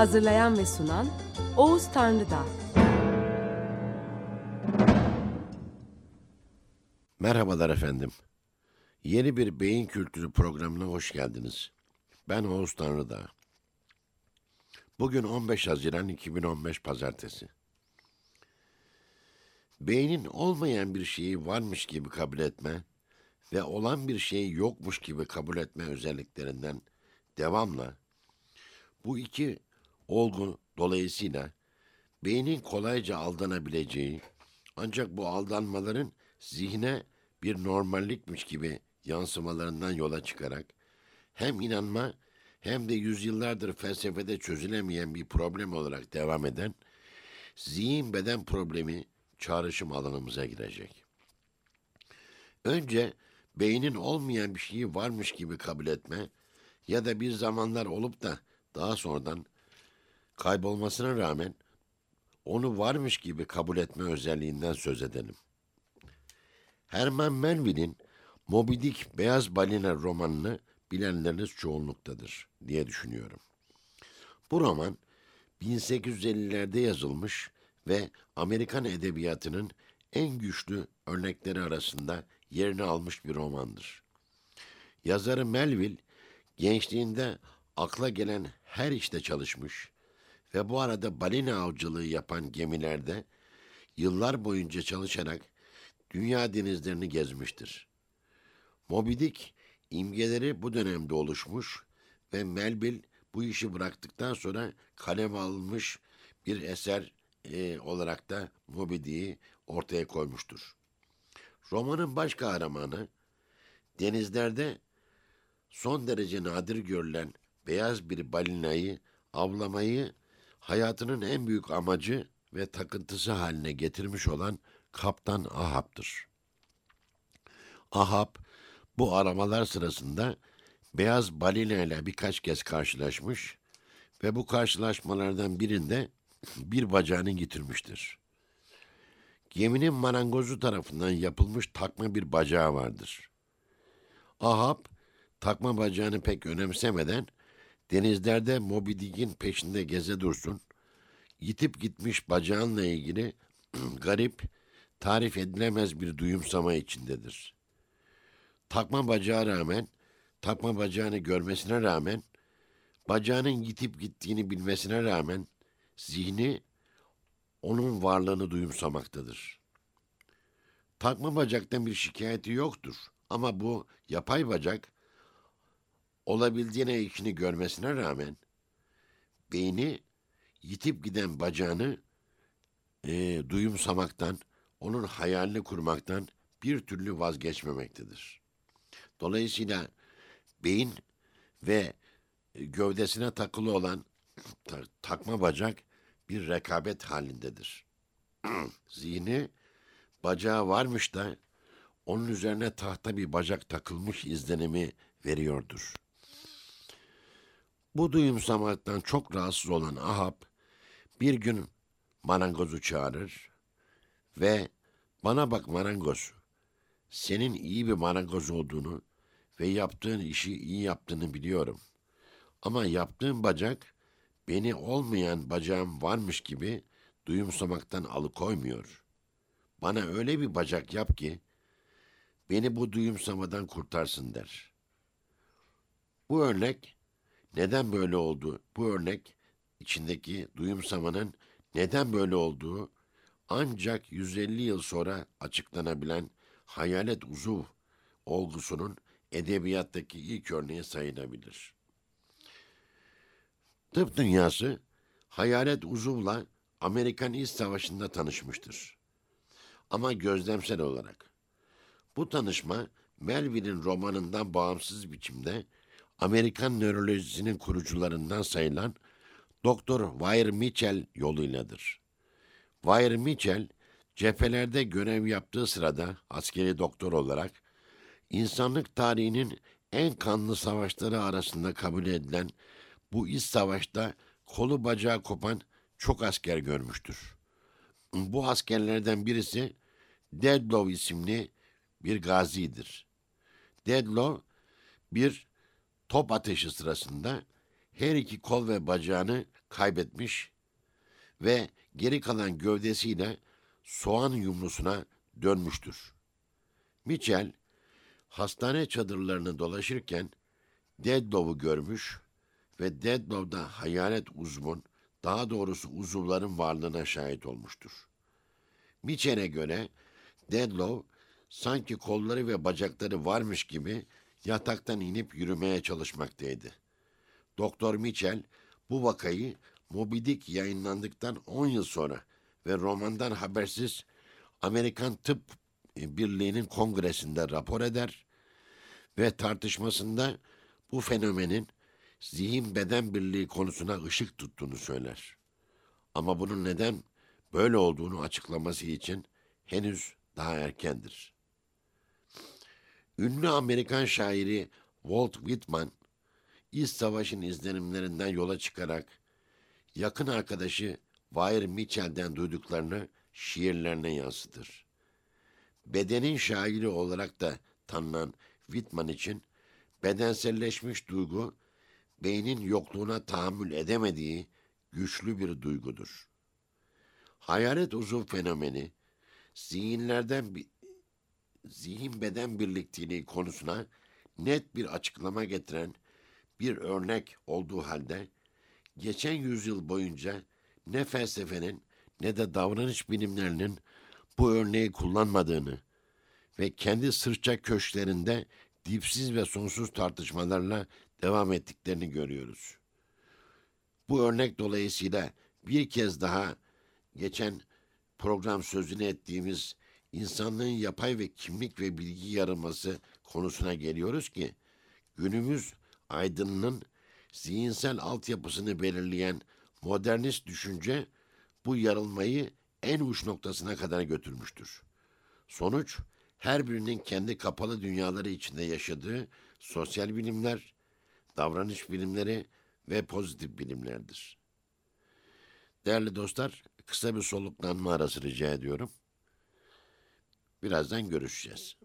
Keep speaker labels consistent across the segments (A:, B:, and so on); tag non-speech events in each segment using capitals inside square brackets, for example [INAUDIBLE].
A: Hazırlayan ve sunan Oğuz Tanrıdağ.
B: Merhabalar efendim. Yeni bir beyin kültürü programına hoş geldiniz. Ben Oğuz Tanrıdağ. Bugün 15 Haziran 2015 Pazartesi. Beynin olmayan bir şeyi varmış gibi kabul etme ve olan bir şeyi yokmuş gibi kabul etme özelliklerinden devamla bu iki olgu dolayısıyla beynin kolayca aldanabileceği ancak bu aldanmaların zihne bir normallikmiş gibi yansımalarından yola çıkarak hem inanma hem de yüzyıllardır felsefede çözülemeyen bir problem olarak devam eden zihin beden problemi çağrışım alanımıza girecek. Önce beynin olmayan bir şeyi varmış gibi kabul etme ya da bir zamanlar olup da daha sonradan kaybolmasına rağmen onu varmış gibi kabul etme özelliğinden söz edelim. Herman Melville'in Moby Dick Beyaz Balina romanını bilenleriniz çoğunluktadır diye düşünüyorum. Bu roman 1850'lerde yazılmış ve Amerikan edebiyatının en güçlü örnekleri arasında yerini almış bir romandır. Yazarı Melville gençliğinde akla gelen her işte çalışmış ve bu arada balina avcılığı yapan gemilerde yıllar boyunca çalışarak dünya denizlerini gezmiştir. Moby Dick imgeleri bu dönemde oluşmuş ve Melville bu işi bıraktıktan sonra kaleme alınmış bir eser e, olarak da Moby Dick'i ortaya koymuştur. Romanın baş kahramanı denizlerde son derece nadir görülen beyaz bir balinayı avlamayı hayatının en büyük amacı ve takıntısı haline getirmiş olan Kaptan Ahab'dır. Ahab bu aramalar sırasında beyaz balina ile birkaç kez karşılaşmış ve bu karşılaşmalardan birinde bir bacağını getirmiştir. Geminin marangozu tarafından yapılmış takma bir bacağı vardır. Ahab takma bacağını pek önemsemeden denizlerde Moby Dick'in peşinde geze dursun, yitip gitmiş bacağınla ilgili [CLEARS THROAT] garip, tarif edilemez bir duyumsama içindedir. Takma bacağı rağmen, takma bacağını görmesine rağmen, bacağının yitip gittiğini bilmesine rağmen zihni onun varlığını duyumsamaktadır. Takma bacaktan bir şikayeti yoktur ama bu yapay bacak olabildiğine işini görmesine rağmen beyni yitip giden bacağını e, duyumsamaktan, onun hayalini kurmaktan bir türlü vazgeçmemektedir. Dolayısıyla beyin ve gövdesine takılı olan ta, takma bacak bir rekabet halindedir. [CLEARS THROAT] Zihni bacağı varmış da onun üzerine tahta bir bacak takılmış izlenimi veriyordur. Bu duyumsamaktan çok rahatsız olan Ahab bir gün marangozu çağırır ve bana bak marangoz, senin iyi bir marangoz olduğunu ve yaptığın işi iyi yaptığını biliyorum. Ama yaptığın bacak beni olmayan bacağım varmış gibi duyumsamaktan alıkoymuyor. Bana öyle bir bacak yap ki beni bu duyumsamadan kurtarsın der. Bu örnek neden böyle oldu? Bu örnek içindeki duyumsamanın neden böyle olduğu ancak 150 yıl sonra açıklanabilen hayalet uzuv olgusunun edebiyattaki ilk örneği sayılabilir. Tıp dünyası hayalet uzuvla Amerikan İç Savaşı'nda tanışmıştır. Ama gözlemsel olarak. Bu tanışma Melville'in romanından bağımsız biçimde Amerikan nörolojisinin kurucularından sayılan Doktor Weir Mitchell yoluyladır. Weir Mitchell, cephelerde görev yaptığı sırada askeri doktor olarak insanlık tarihinin en kanlı savaşları arasında kabul edilen bu iç savaşta kolu bacağı kopan çok asker görmüştür. Bu askerlerden birisi Deadlow isimli bir gazidir. Deadlow bir top ateşi sırasında her iki kol ve bacağını kaybetmiş ve geri kalan gövdesiyle soğan yumrusuna dönmüştür. Mitchell hastane çadırlarını dolaşırken Deadlow'u görmüş ve Deadlow'da hayalet uzvun, daha doğrusu uzuvların varlığına şahit olmuştur. Mitchell'e göre Deadlow sanki kolları ve bacakları varmış gibi yataktan inip yürümeye çalışmaktaydı. Doktor Mitchell bu vakayı Moby Dick yayınlandıktan 10 yıl sonra ve romandan habersiz Amerikan Tıp Birliği'nin kongresinde rapor eder ve tartışmasında bu fenomenin zihin beden birliği konusuna ışık tuttuğunu söyler. Ama bunun neden böyle olduğunu açıklaması için henüz daha erkendir. Ünlü Amerikan şairi Walt Whitman, İç Savaş'ın izlenimlerinden yola çıkarak yakın arkadaşı Weir Mitchell'den duyduklarını şiirlerine yansıtır. Bedenin şairi olarak da tanınan Whitman için bedenselleşmiş duygu, beynin yokluğuna tahammül edemediği güçlü bir duygudur. Hayalet uzuv fenomeni, zihinlerden bir, zihin beden birlikteliği konusuna net bir açıklama getiren bir örnek olduğu halde geçen yüzyıl boyunca ne felsefenin ne de davranış bilimlerinin bu örneği kullanmadığını ve kendi sırça köşklerinde dipsiz ve sonsuz tartışmalarla devam ettiklerini görüyoruz. Bu örnek dolayısıyla bir kez daha geçen program sözünü ettiğimiz insanlığın yapay ve kimlik ve bilgi yarılması konusuna geliyoruz ki günümüz aydınının zihinsel altyapısını belirleyen modernist düşünce bu yarılmayı en uç noktasına kadar götürmüştür. Sonuç her birinin kendi kapalı dünyaları içinde yaşadığı sosyal bilimler, davranış bilimleri ve pozitif bilimlerdir. Değerli dostlar, kısa bir soluklanma arası rica ediyorum. Birazdan görüşeceğiz.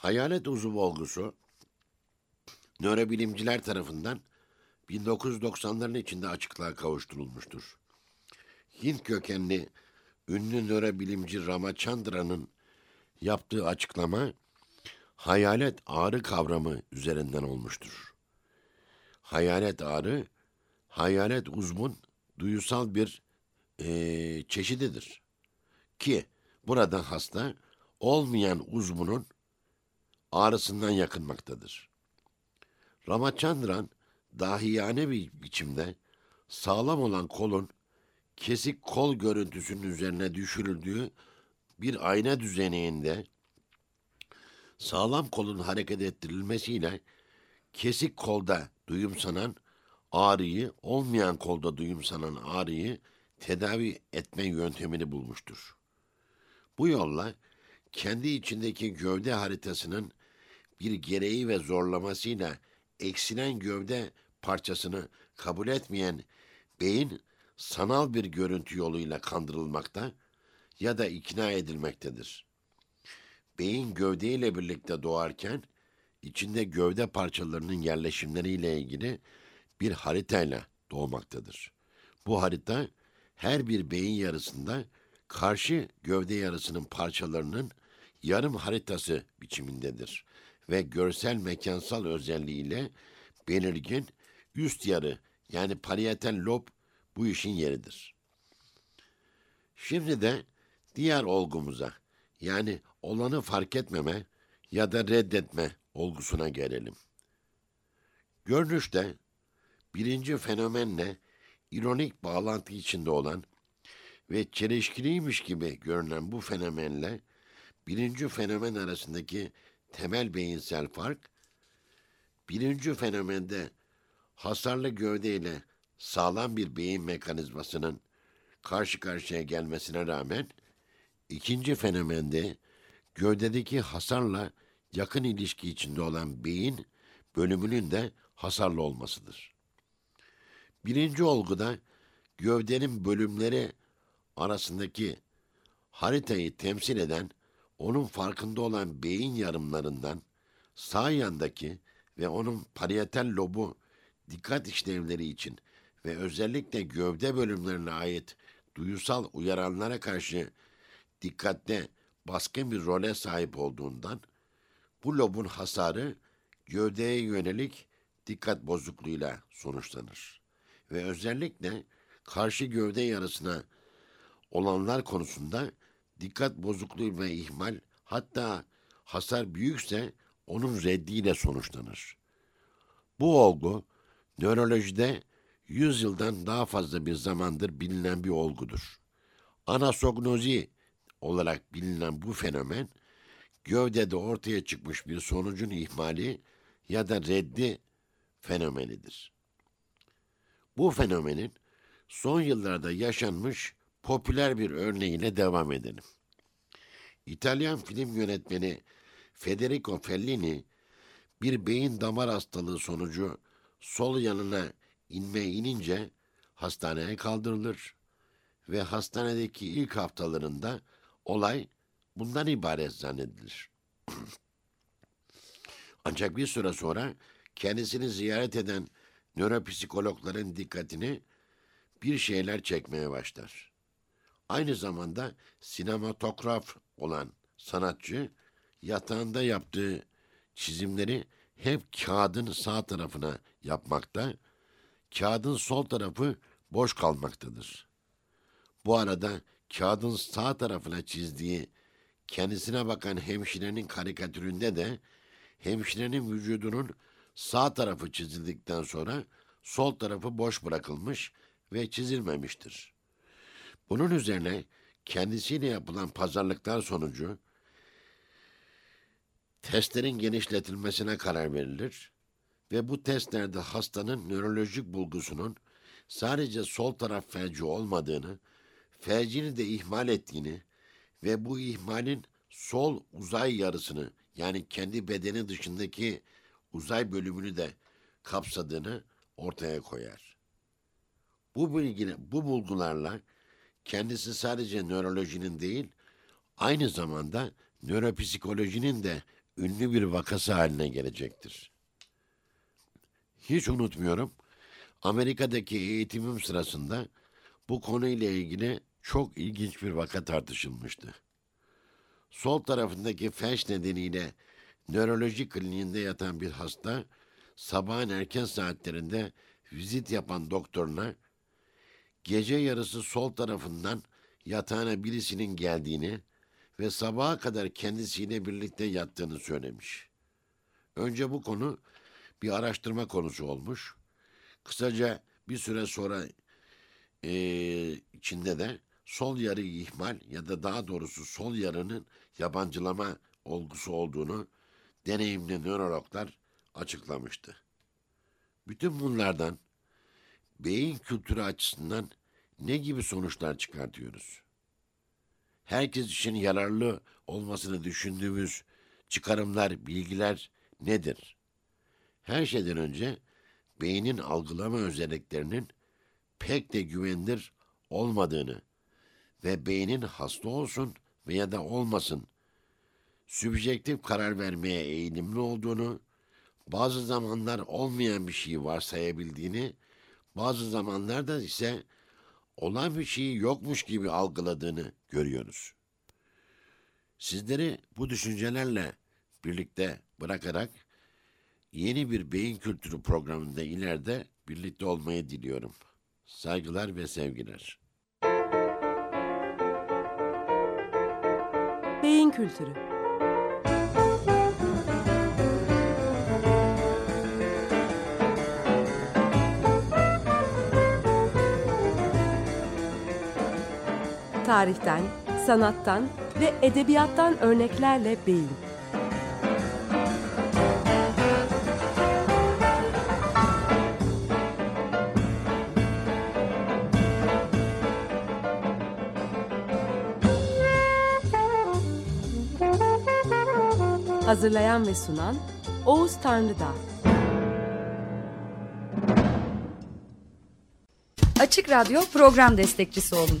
B: Hayalet uzuvu olgusu nörobilimciler tarafından 1990'ların içinde açıklığa kavuşturulmuştur. Hint kökenli ünlü nörobilimci Ramachandra'nın yaptığı açıklama hayalet ağrı kavramı üzerinden olmuştur. Hayalet ağrı, hayalet uzmun duyusal bir eee, çeşididir. Ki burada hasta olmayan uzvunun ağrısından yakınmaktadır. Ramachandran dahiyane bir biçimde sağlam olan kolun kesik kol görüntüsünün üzerine düşürüldüğü bir ayna düzeneğinde sağlam kolun hareket ettirilmesiyle kesik kolda duyumsanan ağrıyı, olmayan kolda duyumsanan ağrıyı tedavi etme yöntemini bulmuştur. Bu yolla kendi içindeki gövde haritasının bir gereği ve zorlamasıyla eksilen gövde parçasını kabul etmeyen beyin sanal bir görüntü yoluyla kandırılmakta ya da ikna edilmektedir. Beyin gövdeyle birlikte doğarken içinde gövde parçalarının yerleşimleriyle ilgili bir haritayla doğmaktadır. Bu harita her bir beyin yarısında karşı gövde yarısının parçalarının yarım haritası biçimindedir ve görsel mekansal özelliğiyle belirgin üst yarı yani parietal lob bu işin yeridir. Şimdi de diğer olgumuza yani olanı fark etmeme ya da reddetme olgusuna gelelim. Görünüşte birinci fenomenle ironik bağlantı içinde olan ve çelişkiliymiş gibi görünen bu fenomenle birinci fenomen arasındaki temel beyinsel fark, birinci fenomende hasarlı gövde ile sağlam bir beyin mekanizmasının karşı karşıya gelmesine rağmen, ikinci fenomende gövdedeki hasarla yakın ilişki içinde olan beyin bölümünün de hasarlı olmasıdır. Birinci olguda gövdenin bölümleri arasındaki haritayı temsil eden onun farkında olan beyin yarımlarından sağ yandaki ve onun parietal lobu dikkat işlevleri için ve özellikle gövde bölümlerine ait duyusal uyaranlara karşı dikkatte baskın bir role sahip olduğundan bu lobun hasarı gövdeye yönelik dikkat bozukluğuyla sonuçlanır. Ve özellikle karşı gövde yarısına olanlar konusunda dikkat bozukluğu ve ihmal hatta hasar büyükse onun reddiyle sonuçlanır. Bu olgu nörolojide 100 yıldan daha fazla bir zamandır bilinen bir olgudur. Anasognozi olarak bilinen bu fenomen gövdede ortaya çıkmış bir sonucun ihmali ya da reddi fenomenidir. Bu fenomenin son yıllarda yaşanmış popüler bir örneğiyle devam edelim. İtalyan film yönetmeni Federico Fellini bir beyin damar hastalığı sonucu sol yanına inme inince hastaneye kaldırılır ve hastanedeki ilk haftalarında olay bundan ibaret zannedilir. [CLEARS THROAT] Ancak bir süre sonra kendisini ziyaret eden nöropsikologların dikkatini bir şeyler çekmeye başlar. Aynı zamanda sinematograf olan sanatçı yatağında yaptığı çizimleri hep kağıdın sağ tarafına yapmakta, kağıdın sol tarafı boş kalmaktadır. Bu arada kağıdın sağ tarafına çizdiği kendisine bakan hemşirenin karikatüründe de hemşirenin vücudunun sağ tarafı çizildikten sonra sol tarafı boş bırakılmış ve çizilmemiştir. Bunun üzerine kendisiyle yapılan pazarlıklar sonucu testlerin genişletilmesine karar verilir ve bu testlerde hastanın nörolojik bulgusunun sadece sol taraf felci olmadığını, felcini de ihmal ettiğini ve bu ihmalin sol uzay yarısını yani kendi bedeni dışındaki uzay bölümünü de kapsadığını ortaya koyar. Bu bilgi, bu bulgularla kendisi sadece nörolojinin değil, aynı zamanda nöropsikolojinin de ünlü bir vakası haline gelecektir. Hiç unutmuyorum. Amerika'daki eğitimim sırasında bu konuyla ilgili çok ilginç bir vaka tartışılmıştı. Sol tarafındaki felç nedeniyle nöroloji kliniğinde yatan bir hasta sabahın erken saatlerinde vizit yapan doktoruna gece yarısı sol tarafından yatağına birisinin geldiğini ve sabaha kadar kendisiyle birlikte yattığını söylemiş. Önce bu konu bir araştırma konusu olmuş. Kısaca bir süre sonra e, içinde de sol yarı ihmal ya da daha doğrusu sol yarının yabancılama olgusu olduğunu deneyimli nörologlar açıklamıştı. Bütün bunlardan beyin kültürü açısından ne gibi sonuçlar çıkartıyoruz? Herkes için yararlı olmasını düşündüğümüz çıkarımlar, bilgiler nedir? Her şeyden önce beynin algılama özelliklerinin pek de güvenilir olmadığını ve beynin hasta olsun veya da olmasın sübjektif karar vermeye eğilimli olduğunu, bazı zamanlar olmayan bir şeyi varsayabildiğini, bazı zamanlarda ise olan bir şeyi yokmuş gibi algıladığını görüyoruz. Sizleri bu düşüncelerle birlikte bırakarak yeni bir beyin kültürü programında ileride birlikte olmayı diliyorum. Saygılar ve sevgiler.
A: Beyin kültürü tarihten, sanattan ve edebiyattan örneklerle beyin. Hazırlayan ve sunan Oğuz Tanrıdağ.
C: Açık Radyo program destekçisi olun